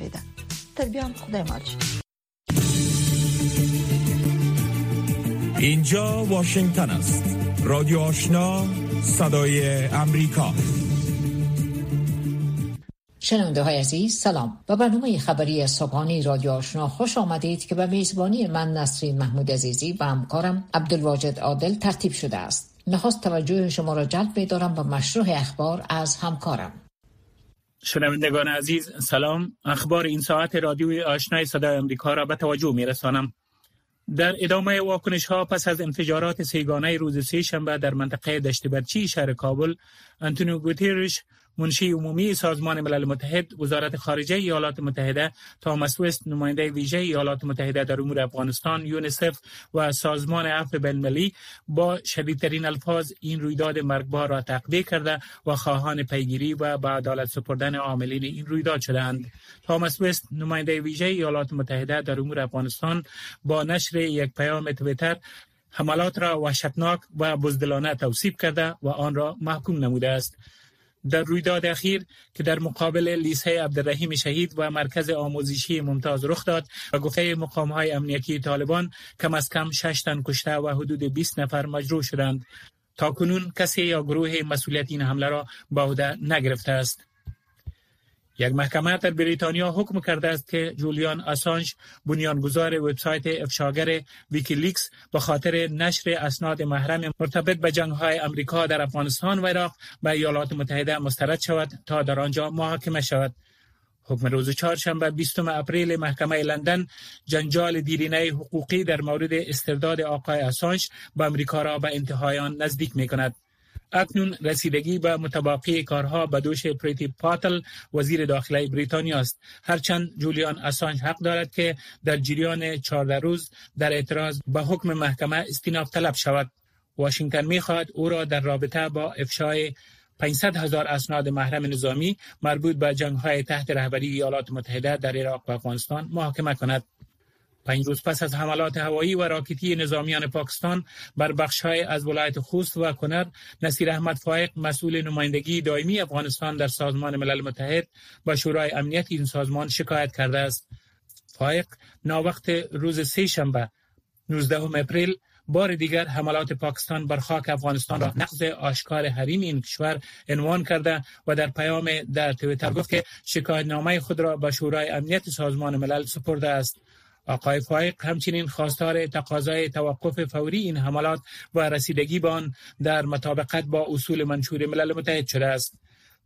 واریده تر بیان خدای مالش اینجا واشنگتن است. رادیو آشنا صدای امریکا. شنونده های عزیز سلام. و برنامه خبری صبحانی رادیو آشنا خوش آمدید که به میزبانی من نسرین محمود عزیزی و همکارم عبدالواجد عادل ترتیب شده است. نخواست توجه شما را جلب می دارم به مشروع اخبار از همکارم. شنوندگان عزیز سلام. اخبار این ساعت رادیوی آشنای صدای امریکا را به توجه می رسانم در ادامه واکنش ها پس از انفجارات سیگانه روز سه شنبه در منطقه دشت برچی شهر کابل انتونیو گوتیرش منشی عمومی سازمان ملل متحد وزارت خارجه ایالات متحده تامس وست نماینده ویژه ایالات متحده در امور افغانستان یونیسف و سازمان عفو بین‌المللی با شدیدترین الفاظ این رویداد مرگبار را تقدیر کرده و خواهان پیگیری و به عدالت سپردن عاملین این رویداد شدند تامس وست نماینده ویژه ایالات متحده در امور افغانستان با نشر یک پیام تویتر حملات را وحشتناک و بزدلانه توصیف کرده و آن را محکوم نموده است. در رویداد اخیر که در مقابل لیسه عبدالرحیم شهید و مرکز آموزشی ممتاز رخ داد و گفته مقام های امنیتی طالبان کم از کم 6 تن کشته و حدود 20 نفر مجروح شدند. تا کنون کسی یا گروه مسئولیت این حمله را به عهده نگرفته است. یک محکمه در بریتانیا حکم کرده است که جولیان آسانج بنیانگذار وبسایت افشاگر ویکیلیکس به خاطر نشر اسناد محرم مرتبط به جنگ های امریکا در افغانستان و عراق به ایالات متحده مسترد شود تا در آنجا محاکمه شود حکم روز چهارشنبه 20 اپریل محکمه لندن جنجال دیرینه حقوقی در مورد استرداد آقای اسانج به امریکا را به انتهایان نزدیک می کند. اکنون رسیدگی به متباقی کارها به دوش پریتی پاتل وزیر داخلی بریتانیا است. هرچند جولیان اسانج حق دارد که در جریان 14 روز در اعتراض به حکم محکمه استیناف طلب شود. واشنگتن می‌خواهد او را در رابطه با افشای 500 هزار اسناد محرم نظامی مربوط به جنگ های تحت رهبری ایالات متحده در عراق و افغانستان محاکمه کند. پنج روز پس از حملات هوایی و راکتی نظامیان پاکستان بر بخشهای از ولایت خوست و کنر نصیر احمد فائق مسئول نمایندگی دائمی افغانستان در سازمان ملل متحد با شورای امنیت این سازمان شکایت کرده است. فائق ناوقت روز سه شنبه 19 اپریل بار دیگر حملات پاکستان بر خاک افغانستان را نقض آشکار حریم این کشور عنوان کرده و در پیام در تویتر گفت که شکایت نامه خود را به شورای امنیت سازمان ملل سپرده است. آقای فایق همچنین خواستار تقاضای توقف فوری این حملات و رسیدگی به آن در مطابقت با اصول منشور ملل متحد شده است.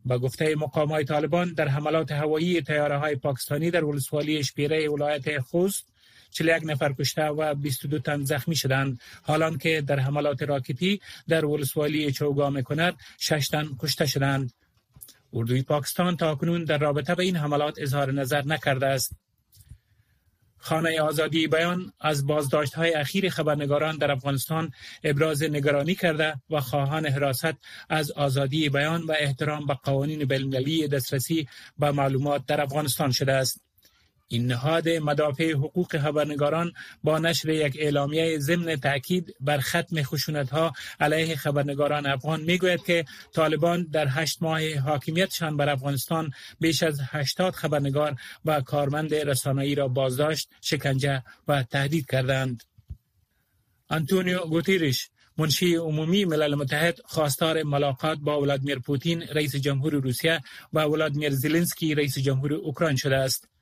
با گفته مقام های طالبان در حملات هوایی تیاره های پاکستانی در ولسوالی شپیره ولایت خوست 41 نفر کشته و 22 تن زخمی شدند. حالان که در حملات راکتی در ولسوالی چوگام کنر 6 تن کشته شدند. اردوی پاکستان تا کنون در رابطه به این حملات اظهار نظر نکرده است. خانه آزادی بیان از بازداشت های اخیر خبرنگاران در افغانستان ابراز نگرانی کرده و خواهان حراست از آزادی بیان و احترام به قوانین بین‌المللی دسترسی به معلومات در افغانستان شده است. این نهاد مدافع حقوق خبرنگاران با نشر یک اعلامیه ضمن تاکید بر ختم خشونت ها علیه خبرنگاران افغان می‌گوید که طالبان در هشت ماه حاکمیتشان بر افغانستان بیش از 80 خبرنگار و کارمند رسانه‌ای را بازداشت، شکنجه و تهدید کردند. انتونیو گوتیرش منشی عمومی ملل متحد خواستار ملاقات با ولادیمیر پوتین رئیس جمهور روسیه و ولادیمیر زلنسکی رئیس جمهور اوکراین شده است.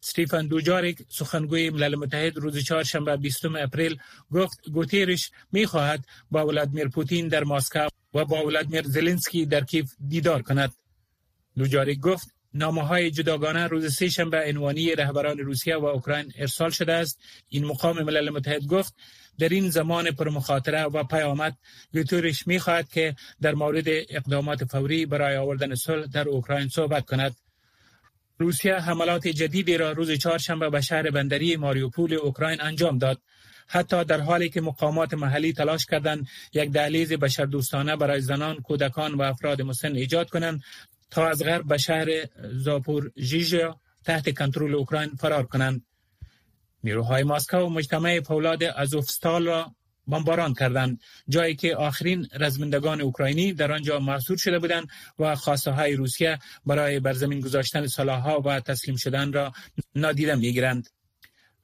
ستیفن دوجاریک سخنگوی ملل متحد روز چهارشنبه 20 اپریل گفت گوتیرش می خواهد با ولادیمیر پوتین در مسکو و با ولادیمیر زلنسکی در کیف دیدار کند. دوجاریک گفت نامه های جداگانه روز سه شنبه عنوانی رهبران روسیه و اوکراین ارسال شده است این مقام ملل متحد گفت در این زمان پرمخاطره و پیامد گوتیرش می خواهد که در مورد اقدامات فوری برای آوردن صلح در اوکراین صحبت کند روسیه حملات جدیدی را روز چهارشنبه به شهر بندری ماریوپول اوکراین انجام داد حتی در حالی که مقامات محلی تلاش کردند یک دهلیز بشردوستانه برای زنان، کودکان و افراد مسن ایجاد کنند تا از غرب به شهر زاپور ژیژیا تحت کنترل اوکراین فرار کنند. نیروهای مسکو مجتمع فولاد ازوفستال را بمباران کردند جایی که آخرین رزمندگان اوکراینی در آنجا محصور شده بودند و خواسته های روسیه برای بر زمین گذاشتن سلاحها و تسلیم شدن را نادیده می‌گیرند.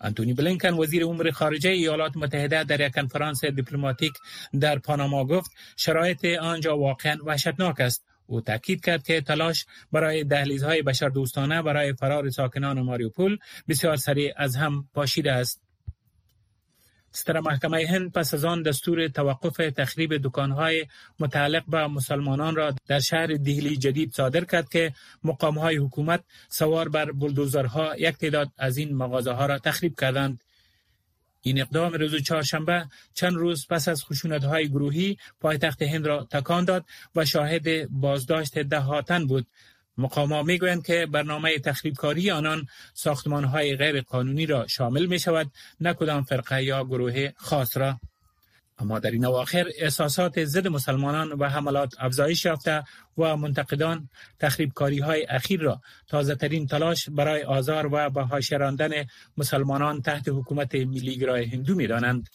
انتونی بلینکن وزیر امور خارجه ایالات متحده در یک کنفرانس دیپلماتیک در پاناما گفت شرایط آنجا واقعا وحشتناک است. او تاکید کرد که تلاش برای دهلیزهای بشردوستانه برای فرار ساکنان ماریوپول بسیار سریع از هم پاشیده است. ستر محکمه هند پس از آن دستور توقف تخریب دکانهای متعلق به مسلمانان را در شهر دیهلی جدید صادر کرد که مقامهای حکومت سوار بر بلدوزرها یک تعداد از این مغازه ها را تخریب کردند. این اقدام روز چهارشنبه چند روز پس از خشونت های گروهی پایتخت هند را تکان داد و شاهد بازداشت دهاتن بود مقاما می‌گویند که برنامه تخریبکاری آنان ساختمان های غیر قانونی را شامل می شود نه کدام فرقه یا گروه خاص را اما در این اواخر احساسات ضد مسلمانان و حملات افزایش یافته و منتقدان تخریبکاری های اخیر را تازه ترین تلاش برای آزار و بهاشراندن مسلمانان تحت حکومت ملیگرای هندو می دانند.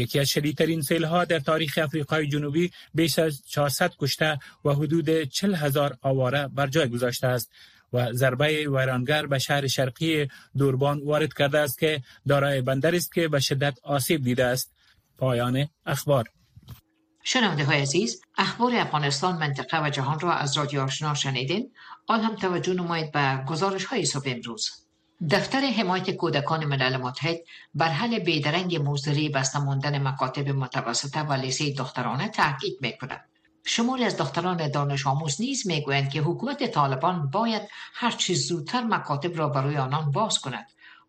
یکی از شدیدترین سیل ها در تاریخ افریقای جنوبی بیش از 400 کشته و حدود 40 هزار آواره بر جای گذاشته است و ضربه ویرانگر به شهر شرقی دوربان وارد کرده است که دارای بندر است که به شدت آسیب دیده است. پایان اخبار. شنونده های عزیز اخبار افغانستان منطقه و جهان را از رادیو آشنا شنیدین. آن هم توجه نمایید به گزارش های صبح امروز. دفتر حمایت کودکان ملل متحد بر حل بیدرنگ موزری بسته ماندن مکاتب متوسطه و لیسه دخترانه تاکید می کند. شماری از دختران دانش آموز نیز می‌گویند که حکومت طالبان باید هر چیز زودتر مکاتب را برای آنان باز کند.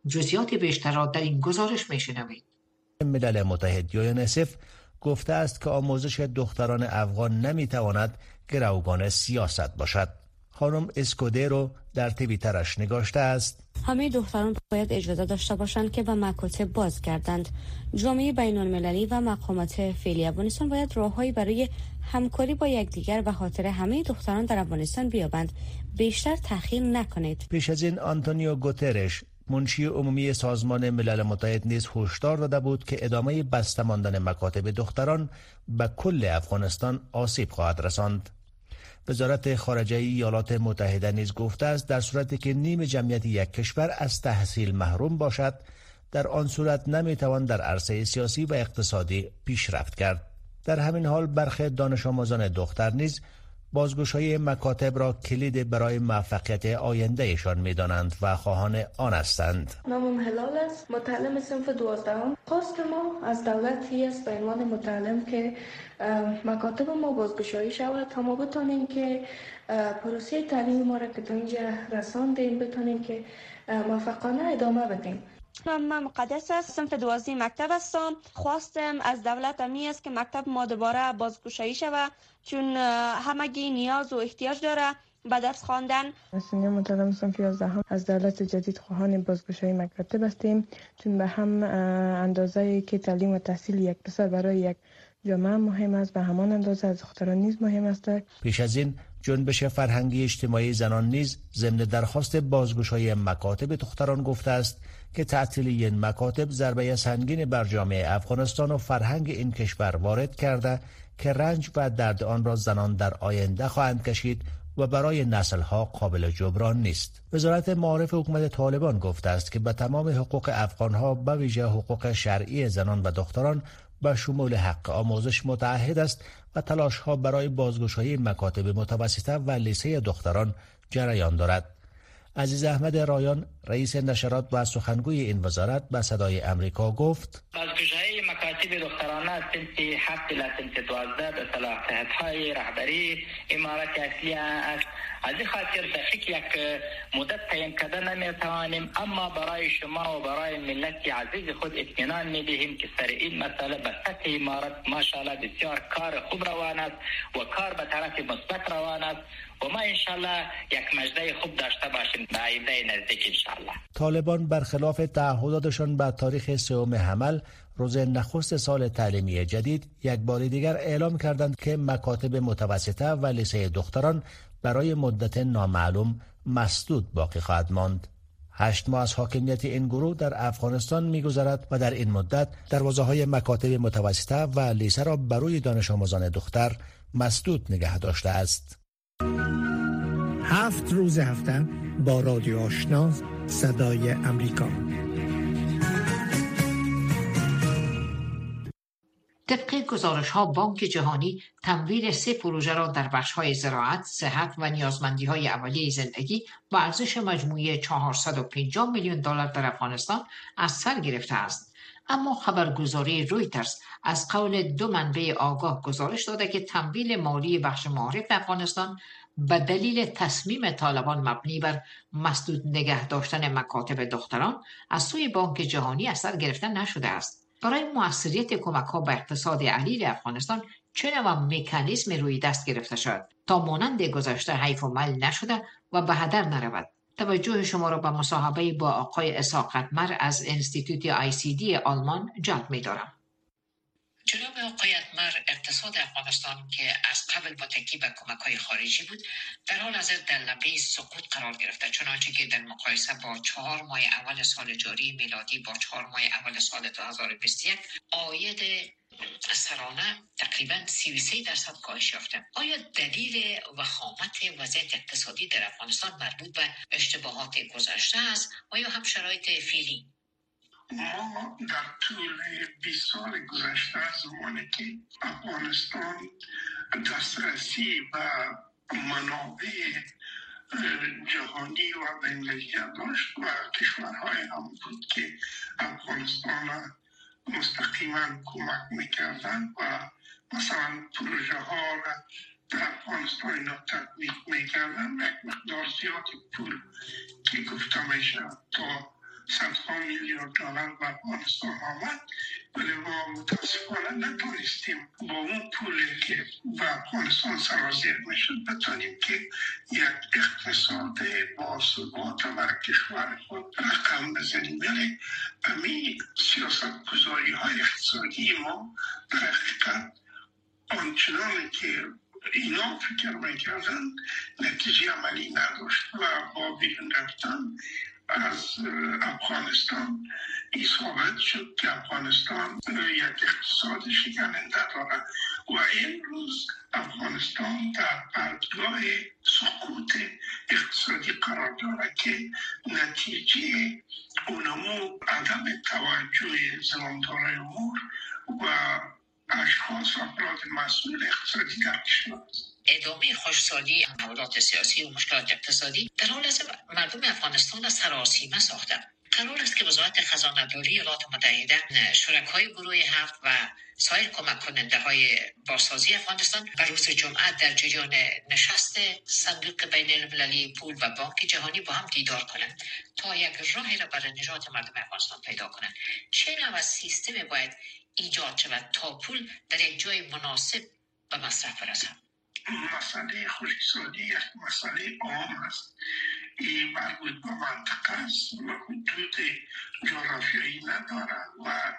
جزیات بیشتر را در این گزارش میشنوید. ملل متحد یونسف گفته است که آموزش دختران افغان نمی‌تواند گروگان سیاست باشد. خانم اسکودرو در تویترش نگاشته است. همه دختران باید اجازه داشته باشند که به مکاتب باز گردند جامعه بین المللی و مقامات فعلی افغانستان باید راههایی برای همکاری با یکدیگر و خاطر همه دختران در افغانستان بیابند. بیشتر تاخیر نکنید. پیش از این آنتونیو گوترش منشی عمومی سازمان ملل متحد نیز هشدار داده بود که ادامه بسته ماندن مکاتب دختران به کل افغانستان آسیب خواهد رساند. وزارت خارجه ایالات متحده نیز گفته است در صورتی که نیم جمعیت یک کشور از تحصیل محروم باشد در آن صورت نمی‌توان در عرصه سیاسی و اقتصادی پیشرفت کرد. در همین حال برخی دانش آموزان دختر نیز بازگوش های مکاتب را کلید برای موفقیت آیندهشان می دانند و خواهان آن هستند. نامم هلال است متعلم صنف دوازدهم. خواست ما از دولتی است به عنوان متعلم که مکاتب ما بازگشایی شود. تا ما بتانیم که پروسه تعلیم ما را که تا اینجا رساندیم بتانیم که موفقانه ادامه بدیم. من مقدس است سنف دوازی مکتب هستم. خواستم از دولت امی است که مکتب ما دوباره بازگشایی شود چون همگی نیاز و احتیاج داره به درس خواندن. سنیا متعلم صنف 11 از دولت جدید خواهان بازگشایی مکتب هستیم چون به هم اندازه که تعلیم و تحصیل یک پسر برای یک جامعه مهم است و همان اندازه از دختران نیز مهم است پیش از این جنبش فرهنگی اجتماعی زنان نیز ضمن درخواست بازگشایی مکاتب دختران گفته است که تعطیل این مکاتب ضربه سنگین بر جامعه افغانستان و فرهنگ این کشور وارد کرده که رنج و درد آن را زنان در آینده خواهند کشید و برای نسلها قابل جبران نیست. وزارت معارف حکومت طالبان گفته است که به تمام حقوق افغانها به ویژه حقوق شرعی زنان و دختران به شمول حق آموزش متعهد است و تلاش ها برای بازگشایی مکاتب متوسطه و لیسه دختران جریان دارد. عزیز احمد رایان رئیس نشرات و سخنگوی این وزارت به صدای امریکا گفت بازگشایی مکاتب دخترانه سنف هفت الى سنف دوازده به صلاحیت های رهبری امارت اصلی است از این خاطر دقیق یک مدت تعیین کرده نمی‌توانیم اما برای شما و برای ملت عزیز خود اطمینان می‌دهیم که سر این مسئله به سطح امارت ماشاءالله بسیار کار خوب روان است و کار به طرف مثبت روان است و ما انشالله یک مجده خوب داشته باشیم. به آینده نزدیک انشالله طالبان برخلاف تعهداتشان به تاریخ سوم حمل روز نخست سال تعلیمی جدید یک بار دیگر اعلام کردند که مکاتب متوسطه و لیسه دختران برای مدت نامعلوم مسدود باقی خواهد ماند. هشت ماه از حاکمیت این گروه در افغانستان میگذرد و در این مدت دروازه های مکاتب متوسطه و لیسه را بروی دانش آموزان دختر مسدود نگه داشته است. هفت روز هفته با رادیو آشنا صدای امریکا طبق گزارش ها بانک جهانی تمویل سه پروژه را در بخش های زراعت، صحت و نیازمندی های اولیه زندگی با ارزش مجموعی 450 میلیون دلار در افغانستان از سر گرفته است. اما خبرگزاری رویترز از قول دو منبع آگاه گزارش داده که تمویل مالی بخش معارف افغانستان به دلیل تصمیم طالبان مبنی بر مسدود نگه داشتن مکاتب دختران از سوی بانک جهانی اثر گرفته نشده است برای موثریت کمک ها به اقتصاد علیل افغانستان چه نوع مکانیزم روی دست گرفته شد تا مانند گذشته حیف و مل نشده و به هدر نرود توجه شما را به مصاحبه با آقای اسحاق از انستیتوت آی سی دی آلمان جلب می دارم. جناب آقای مر اقتصاد افغانستان که از قبل با تکی به کمک های خارجی بود در حال حاضر در لبه سقوط قرار گرفته. چنانچه که در مقایسه با چهار ماه اول سال جاری میلادی با چهار ماه اول سال 2021 آید سرانه تقریبا 33 درصد کاهش یافته. آیا دلیل وخامت وضعیت اقتصادی در افغانستان مربوط به اشتباهات گذشته است؟ و یا هم شرایط فعلی ما در طول 20 سال گذشته زمانی که افغانستان دسترسی و منابع جهانی و بینالمللی داشت و کشورهای هم بود که افغانستان مستقیما کمک می‌کردن و مثلا پروژه ها را در افغانستان اینا تطبیق می‌کردن یک مقدار زیاد پول که گفته میشه تا صدها میلیون دلار به افغانستان آمد. ولی ما متاسفانه نتونستیم با اون پولی که به افغانستان سرازیر می‌شد بتانیم که یک اقتصاد با ثبات و کشور خود رقم بزنیم. ولی امی سیاست گذاری های اقتصادی ما در حقیقت آنچنانی که اینا فکر می‌کردن نتیجه عملی نداشت و با بیرون رفتن از افغانستان. این ثابت شد که افغانستان یک اقتصاد شکننده دارد و امروز افغانستان در پرتگاه سقوط اقتصادی قرار دارد که نتیجه اونمو عدم توجه زماندارای امور و اشخاص افراد مسئول اقتصادی در کشور است. ادامه خوشسالی تحولات سیاسی و مشکلات اقتصادی در حال از مردم افغانستان از سراسیمه ساخته. قرار است که وزارت خزانه داری ایالات متحده شرکای گروه هفت و سایر کمک کننده های باسازی افغانستان بر روز جمعه در جریان نشست صندوق بین المللی پول و بانک جهانی با هم دیدار کنند تا یک راهی را برای نجات مردم افغانستان پیدا کنند. چه نوع سیستم باید ایجاد شود تا پول در یک جای مناسب به مصرف برسد؟ مسئله خوشیسانی یک مسئله عام است. این مربوط به منطقه است. و حدود جغرافیایی ندارد و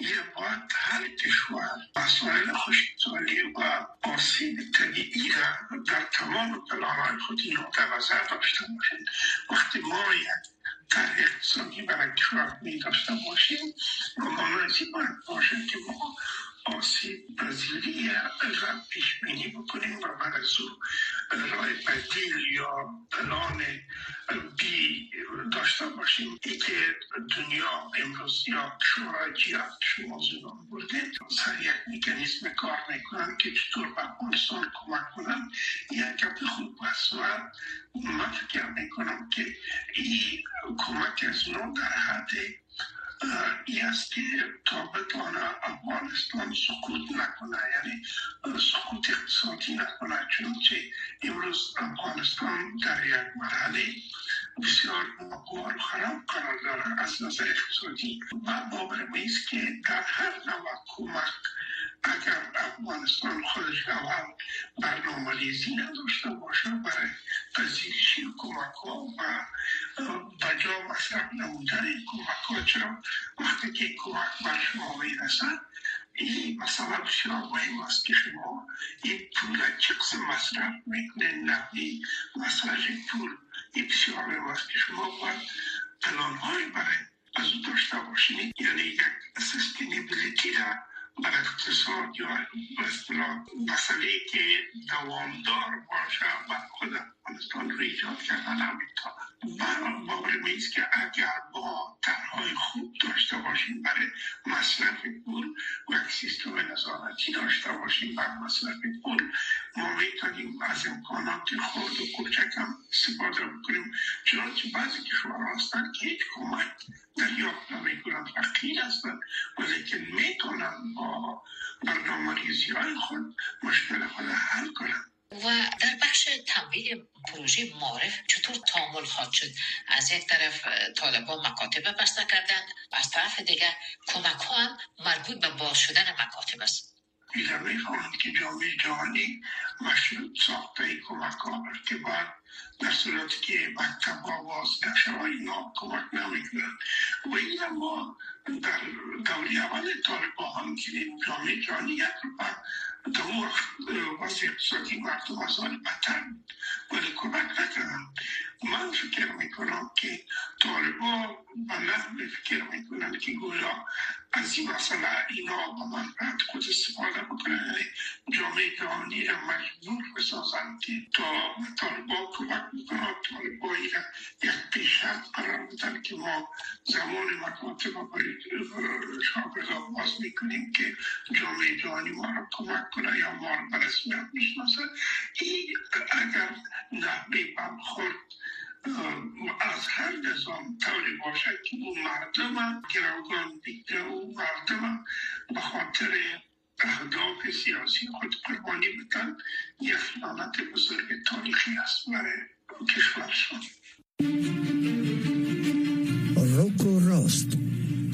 یه باید هر کشور مسائل خوشیسانی و آسیب طبیعی را در تمام پلانهای خود اینو در نظر داشته باشید وقتی ما یک در اقتصادی برای کشور می داشته باشیم گمانازی باید باشد که ما آسیب پذیری را پیش بینی بکنیم و بعد از او رای بدیل یا پلان بی داشته باشیم. ای که دنیا امروز یا شورای یا شما زنان برده سر یک میکنیزم کار می‌کنن که چطور به افغانستان کمک کنن. یک گپ خوب است و من فکر می‌کنم که این کمک از نو در حد این است که تا بتانه افغانستان سکوت نکنه یعنی سکوت اقتصادی نکنه چون چه امروز افغانستان در یک مرحله بسیار ناگوار و خراب قرار داره از نظر اقتصادی. و باور است که در هر نوع کمک اگر افغانستان خودش اول برنامه ریزی نداشته باشه برای پذیرشی کمک ها و بجا مصرف نمودن کمک ها چرا؟ وقتی که کمک بر شما می‌رسد این مثلا بسیار مهم است که شما یک پول چه قسم مصرف می‌کنه نقدی مساج پول. این بسیار مهم است که شما باید پلان های برای از او داشته باشین یعنی یک سستینیبیلیتی را بر اقتصاد یا اصطلاح مسئله که دوامدار باشه و خود افغانستان رو ایجاد کردن همینطور باور میست که اگر با طرحهای خوب داشته باشیم برای مصرف پول و یک سیستم نظارتی داشته باشیم بر مصرف پول ما می‌تونیم از امکانات خود و کوچکم استفاده بکنیم چنانچه بعضی کشورها هستند که هیچ کمک دریافت نمی‌کنند فقیر هستند ولیکن می‌تونن با برنامه ریزی های خود مشکل خود حل کنند و در بخش تمویل پروژه معرف چطور تعامل خواهد شد؟ از یک طرف طالبان مکاتب بسته کردند. و از طرف دیگر کمک ها هم مربوط به باز شدن مکاتب است. ایزا می‌خواهند که جامعه جهانی مشروط ساخته کمک ها که باید در صورتی که مکتب ها باز نشوه اینا کمک نمی‌کنند و این ما در دوری اول طالبان که جامعه جهانی یک رو دور وضع اقتصادی مردم از آن بدتر بود ولی کمک نکردن من فکر می‌کنم که طالبا به نحو فکر می‌کنن که گویا از این مسئله اینا با منفعت خود استفاده بکنن. یعنی جامعه جهانی را مجبور بسازن که تا طالبا کمک بکنن. طالبا را یک پیشرفت قرار بدن که ما زمان مکاتب و شاگردان باز می‌کنیم که جامعه جهانی ما را کمک کنه یا ما را به رسمیت این اگر نحوه برخورد از هر نظام طوری باشد که اون مردم گروگان دیگه و مردم به خاطر اهداف سیاسی خود قربانی بدن یک خیانت بزرگ تاریخی است برای کشورشان. روک و راست.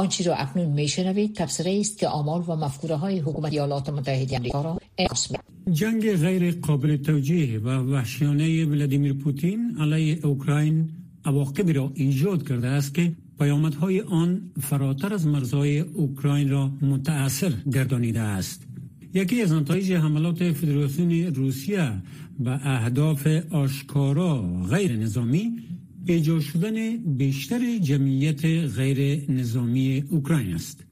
آنچه را اکنون میشنوید تبصره است که آمال و مفکوره های حکومت ایالات متحده آمریکا را جنگ غیر قابل توجیه و وحشیانه ولادیمیر پوتین علیه اوکراین عواقبی را ایجاد کرده است که پیامدهای آن فراتر از مرزهای اوکراین را متأثر گردانیده است. یکی از نتایج حملات فدراسیون روسیه به اهداف آشکارا غیر نظامی ایجاد شدن بیشتر جمعیت غیر نظامی اوکراین است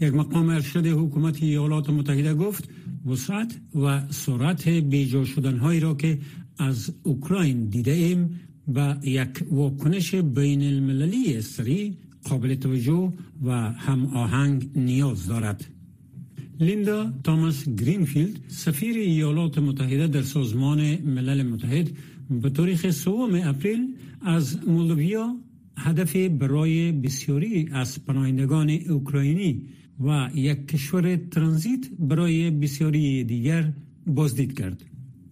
یک مقام ارشد حکومت ایالات متحده گفت وسعت و سرعت بیجا شدن را که از اوکراین دیده ایم و یک واکنش بین المللی سریع قابل توجه و هم آهنگ نیاز دارد. لیندا تاماس گرینفیلد سفیر ایالات متحده در سازمان ملل متحد به تاریخ سوم اپریل از مولدویا هدف برای بسیاری از پناهندگان اوکراینی و یک کشور ترانزیت برای بسیاری دیگر بازدید کرد.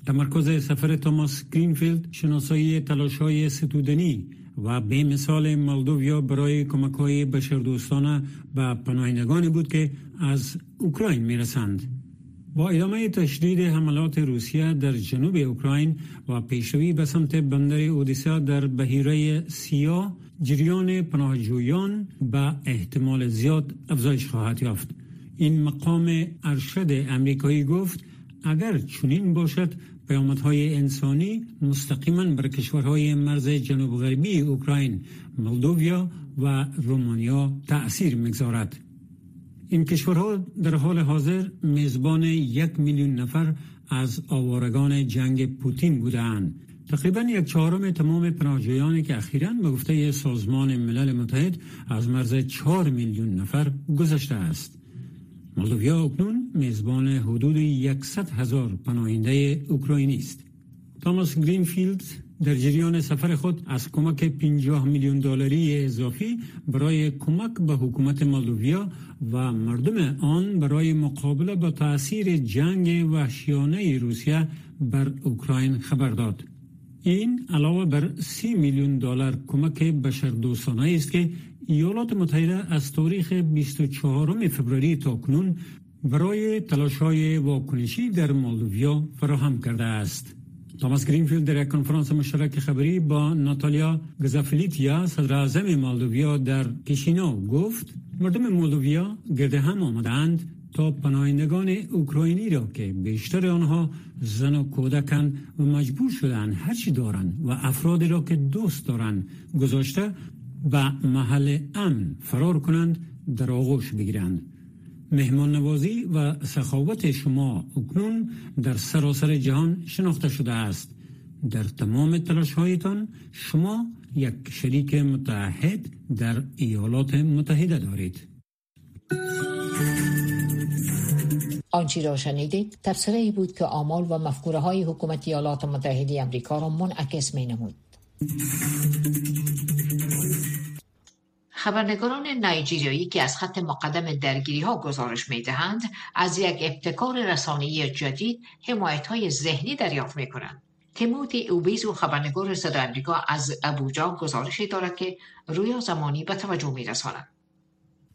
تمرکز سفر توماس گرینفیلد شناسایی تلاش های ستودنی و بی‌مثال مولدویا برای کمک های بشردوستانه به پناهندگانی بود که از اوکراین می رسند. با ادامه تشدید حملات روسیه در جنوب اوکراین و پیشروی به سمت بندر اودیسا در بهیره سیاه جریان پناهجویان به احتمال زیاد افزایش خواهد یافت. این مقام ارشد امریکایی گفت اگر چنین باشد پیامدهای انسانی مستقیما بر کشورهای مرز جنوب غربی اوکراین مولدوویا و رومانیا تأثیر می‌گذارد. این کشورها در حال حاضر میزبان یک میلیون نفر از آوارگان جنگ پوتین بودند تقریبا یک چهارم تمام پناهجویانی که اخیرا به گفته سازمان ملل متحد از مرز چهار میلیون نفر گذشته است. مولدویا اکنون میزبان حدود یکصد هزار پناهنده اوکراینی است. تاماس گرینفیلد در جریان سفر خود از کمک 50 میلیون دلاری اضافی برای کمک به حکومت مالدویا و مردم آن برای مقابله با تاثیر جنگ وحشیانه روسیه بر اوکراین خبر داد. این علاوه بر سی میلیون دلار کمک بشردوستانه است که ایالات متحده از تاریخ 24 فوریه تا کنون برای تلاش های واکنشی در مولدویا فراهم کرده است. تاماس گرینفیلد در یک کنفرانس مشترک خبری با ناتالیا گزافلیتیا صدر اعظم مولدویا در کشینو گفت مردم مولدویا گرد هم آمدند تا پناهندگان اوکراینی را که بیشتر آنها زن و کودکان و مجبور شدن هرچی دارند و افرادی را که دوست دارند گذاشته و محل امن فرار کنند در آغوش بگیرند. مهمان نوازی و سخاوت شما اکنون در سراسر جهان شناخته شده است در تمام تلاش هایتان شما یک شریک متحد در ایالات متحده دارید آنچی را شنیدید تبصره ای بود که آمال و مفکوره های حکومت ایالات متحده امریکا را منعکس می نمود. خبرنگاران نایجیریایی که از خط مقدم درگیری ها گزارش می دهند از یک ابتکار رسانه‌ای جدید حمایت های ذهنی دریافت می کنند. تیموتی اوبیزو خبرنگار صدا امریکا از ابوجا گزارشی دارد که رویا زمانی به توجه می رساند.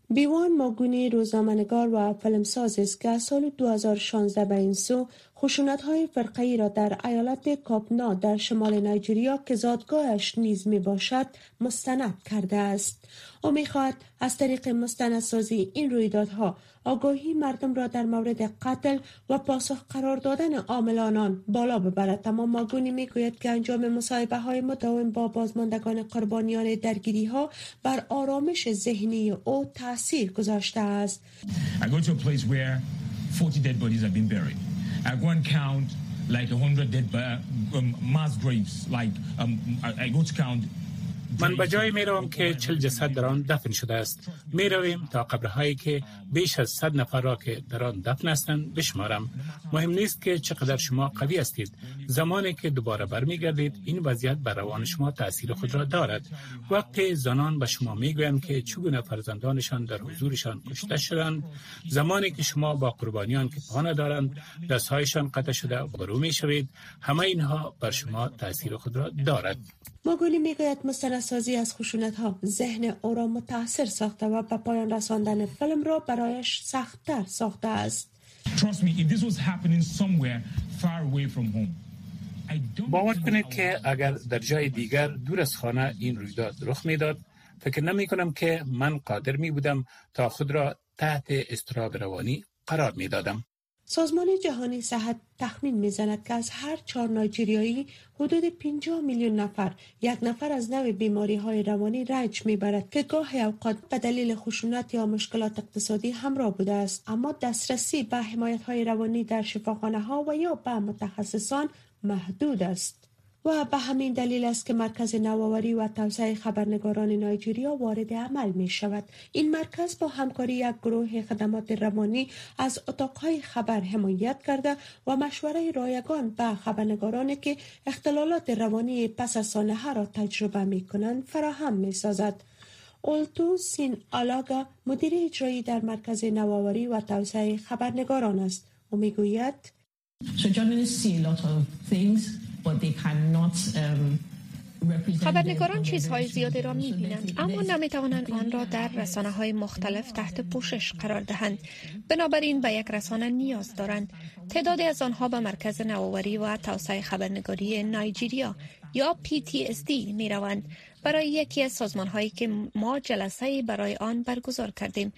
بیوان ماگونی روزنامه‌نگار و فیلمساز است که از سال 2016 به این سو خشونت های فرقی را در ایالت کاپنا در شمال نایجریا که زادگاهش نیز می باشد مستند کرده است. او می خواهد از طریق مستندسازی این رویدادها آگاهی مردم را در مورد قتل و پاسخ قرار دادن عاملانان بالا ببرد اما ماگونی می گوید که انجام مصاحبه های مداوم با بازماندگان قربانیان درگیری ها بر آرامش ذهنی او تاثیر گذاشته است. I go to a place where 40 I go and count like 100 dead um, mass graves. Like um, I, I go to count من به جای می روم که چل جسد در آن دفن شده است. می رویم تا قبرهایی که بیش از صد نفر را که در آن دفن هستند بشمارم. مهم نیست که چقدر شما قوی هستید. زمانی که دوباره برمیگردید این وضعیت بر روان شما تاثیر خود را دارد. وقتی زنان به شما می‌گویند که چگونه فرزندانشان در حضورشان کشته شدند. زمانی که شما با قربانیان که پانه دارند دستهایشان قطع شده برو می شوید همه اینها بر شما تاثیر خود را دارد. ماگولی می‌گوید مستندسازی از خشونت ها ذهن او را متاثر ساخته و به پایان رساندن فیلم را برایش سختتر ساخته است باور کنید که اگر در جای دیگر دور از خانه این رویداد رخ می‌داد فکر نمی کنم که من قادر می بودم تا خود را تحت استراب روانی قرار می دادم. سازمان جهانی صحت تخمین می‌زند که از هر چهار نایجریایی حدود 50 میلیون نفر یک نفر از نوع بیماری های روانی رنج می‌برد که گاه اوقات به دلیل خشونت یا مشکلات اقتصادی همراه بوده است. اما دسترسی به حمایت های روانی در شفاخانه ها و یا به متخصصان محدود است. و به همین دلیل است که مرکز نوآوری و توسعه خبرنگاران نایجریا وارد عمل می شود. این مرکز با همکاری یک گروه خدمات روانی از اتاقهای خبر حمایت کرده و مشوره رایگان به خبرنگارانی که اختلالات روانی پس از سانحه را تجربه می کنند فراهم می سازد. اولتو سین آلاگا مدیر اجرایی در مرکز نوآوری و توسعه خبرنگاران است. و می‌گوید Um, خبرنگاران چیزهای زیادی را می بینند اما نمی توانند آن را در رسانه های مختلف تحت پوشش قرار دهند. بنابراین به یک رسانه نیاز دارند. تعدادی از آنها به مرکز نوآوری و توسعه خبرنگاری نایجیریا یا PTSD می روند برای یکی از سازمان هایی که ما جلسه برای آن برگزار کردیم.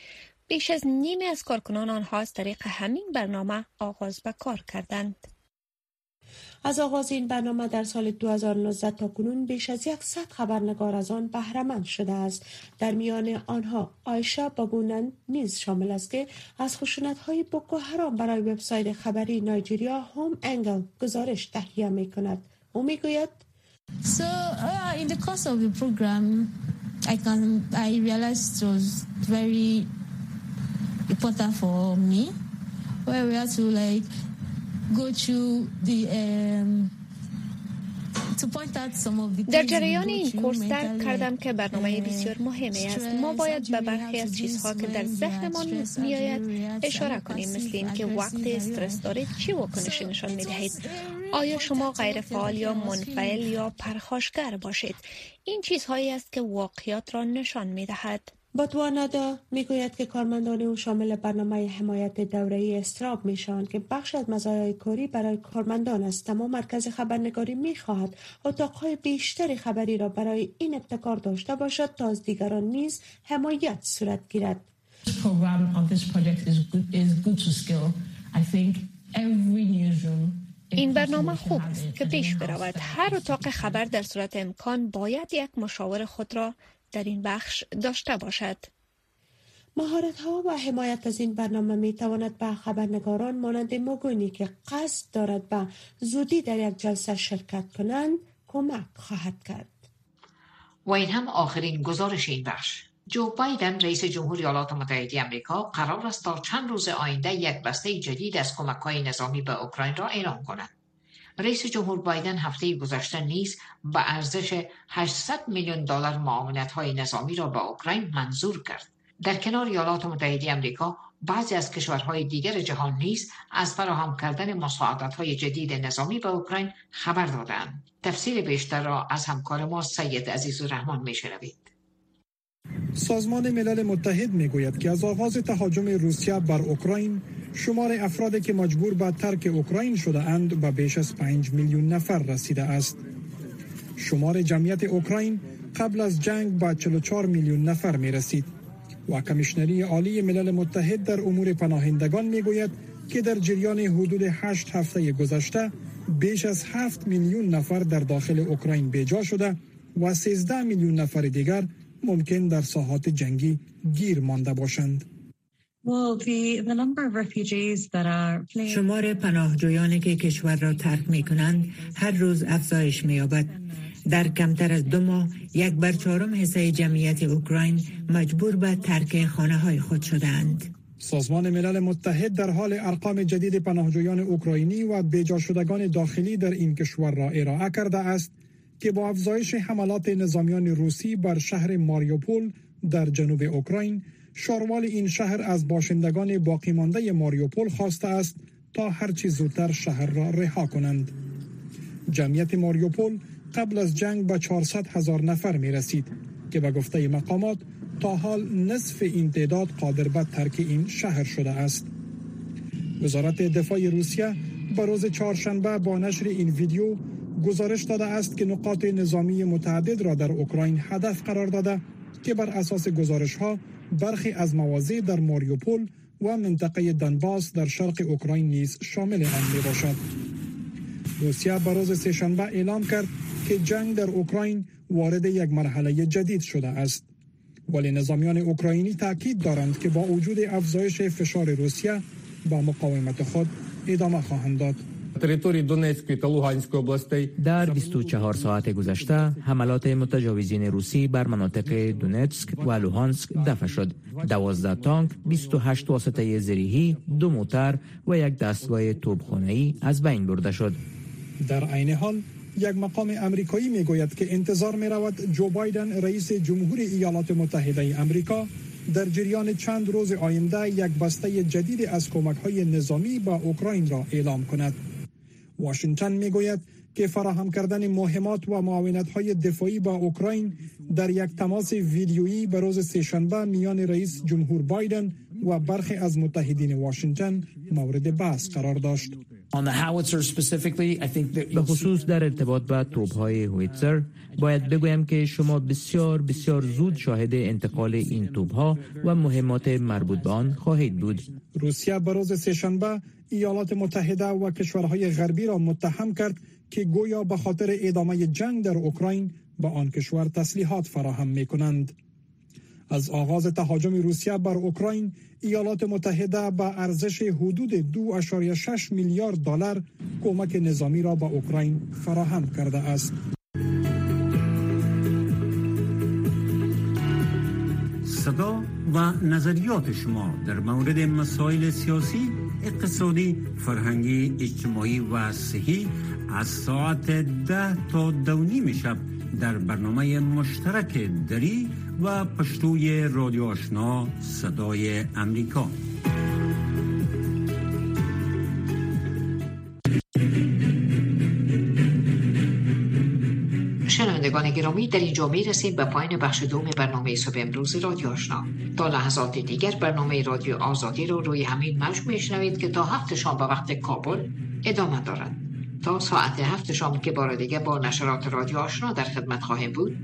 بیش از نیمی از کارکنان آنها از طریق همین برنامه آغاز به کار کردند. از آغاز این برنامه در سال 2019 تا کنون بیش از صد خبرنگار از آن بهرهمند شده است. در میان آنها آیشا بابونن نیز شامل است که از خشونت های بوکو حرام برای وبسایت خبری نایجریا هوم انگل گزارش تهیه می کند او می گوید So uh, in the course of the program I can I realized it was very important for me where we had to like در جریان این کورس درک کردم که برنامه بسیار مهمی است. ما باید به برخی از چیزها که در ذهنمان میآید اشاره کنیم. مثل اینکه وقت استرس دارید چی واکنشی نشان می‌دهید؟ آیا شما غیر فعال یا منفعل یا پرخاشگر باشید؟ این چیزهایی است که واقعیات را نشان می دهد باتوانادا می‌گوید که کارمندان او شامل برنامه حمایت دوره‌ای استراب می‌شوند که بخش از مزایای کاری برای کارمندان است. اما مرکز خبرنگاری می‌خواهد اتاقهای بیشتری خبری را برای این ابتکار داشته باشد تا از دیگران نیز حمایت صورت گیرد. این برنامه خوب است که پیش برود. هر اتاق خبر در صورت امکان باید یک مشاور خود را در این بخش داشته باشد. مهارت ها و حمایت از این برنامه می تواند به خبرنگاران مانند موگونی که قصد دارد به زودی در یک جلسه شرکت کنند کمک خواهد کرد. و این هم آخرین گزارش این بخش. جو بایدن رئیس جمهور ایالات متحده آمریکا قرار است تا چند روز آینده یک بسته جدید از کمک های نظامی به اوکراین را اعلام کند. رئیس جمهور بایدن هفته گذشته نیز به ارزش 800 میلیون دلار معاونت های نظامی را به اوکراین منظور کرد. در کنار ایالات متحده آمریکا بعضی از کشورهای دیگر جهان نیز از فراهم کردن مساعدت های جدید نظامی به اوکراین خبر دادند تفسیر بیشتر را از همکار ما سید عزیز الرحمن میشنوید. سازمان ملل متحد می‌گوید که از آغاز تهاجم روسیه بر اوکراین شمار افرادی که مجبور به ترک اوکراین شده اند به بیش از 5 میلیون نفر رسیده است. شمار جمعیت اوکراین قبل از جنگ به 44 میلیون نفر می رسید و کمیشنری عالی ملل متحد در امور پناهندگان می گوید که در جریان حدود 8 هفته گذشته بیش از 7 میلیون نفر در داخل اوکراین بیجا شده و 13 میلیون نفر دیگر ممکن در ساحات جنگی گیر مانده باشند. شمار پناهجویانی که کشور را ترک می کنند هر روز افزایش می یابد. در کمتر از دو ماه یک بر چهارم حصه جمعیت اوکراین مجبور به ترک خانه های خود شدند. سازمان ملل متحد در حال ارقام جدید پناهجویان اوکراینی و بیجا شدگان داخلی در این کشور را ارائه کرده است که با افزایش حملات نظامیان روسی بر شهر ماریوپول در جنوب اوکراین شاروال این شهر از باشندگان باقی مانده ماریوپول خواسته است تا هرچی زودتر شهر را رها کنند. جمعیت ماریوپول قبل از جنگ به 400 هزار نفر می رسید که به گفته مقامات تا حال نصف این تعداد قادر به ترک این شهر شده است. وزارت دفاع روسیه به روز چهارشنبه با نشر این ویدیو گزارش داده است که نقاط نظامی متعدد را در اوکراین هدف قرار داده که بر اساس گزارش ها برخی از مواضع در ماریوپول و منطقه دنباس در شرق اوکراین نیز شامل آن می باشد. روسیه به روز سهشنبه اعلام کرد که جنگ در اوکراین وارد یک مرحله جدید شده است. ولی نظامیان اوکراینی تاکید دارند که با وجود افزایش فشار روسیه با مقاومت خود ادامه خواهند داد. در 24 ساعت گذشته حملات متجاوزین روسی بر مناطق دونتسک و لوهانسک دفع شد 12 تانک 28 واسطه زریحی دو موتر و یک دستگاه توپخانه‌ای از بین برده شد در عین حال یک مقام امریکایی می‌گوید که انتظار می رود جو بایدن رئیس جمهور ایالات متحده امریکا در جریان چند روز آینده یک بسته جدید از کمک های نظامی به اوکراین را اعلام کند. واشنگتن می‌گوید که فراهم کردن مهمات و معاونت های دفاعی با اوکراین در یک تماس ویدیویی به روز سهشنبه میان رئیس جمهور بایدن و برخی از متحدین واشنگتن مورد بحث قرار داشت. به خصوص در ارتباط با توپ های هویتزر باید بگویم که شما بسیار بسیار زود شاهد انتقال این توپ ها و مهمات مربوط به آن خواهید بود روسیه به روز سهشنبه ایالات متحده و کشورهای غربی را متهم کرد که گویا به خاطر ادامه جنگ در اوکراین به آن کشور تسلیحات فراهم می کنند. از آغاز تهاجم روسیه بر اوکراین ایالات متحده به ارزش حدود 2.6 میلیارد دلار کمک نظامی را به اوکراین فراهم کرده است. صدا و نظریات شما در مورد مسائل سیاسی، اقتصادی، فرهنگی، اجتماعی و صحی از ساعت ده تا دو شب در برنامه مشترک دری و پشتوی رادیو آشنا صدای امریکا. شنوندگان گرامی در اینجا می رسیم به پایین بخش دوم برنامه صبح امروز رادیو آشنا. تا لحظات دیگر برنامه رادیو آزادی رو روی همین موج میشنوید که تا هفت شام به وقت کابل ادامه دارد. تا ساعت هفت شام که بار دیگه با نشرات رادیو آشنا در خدمت خواهیم بود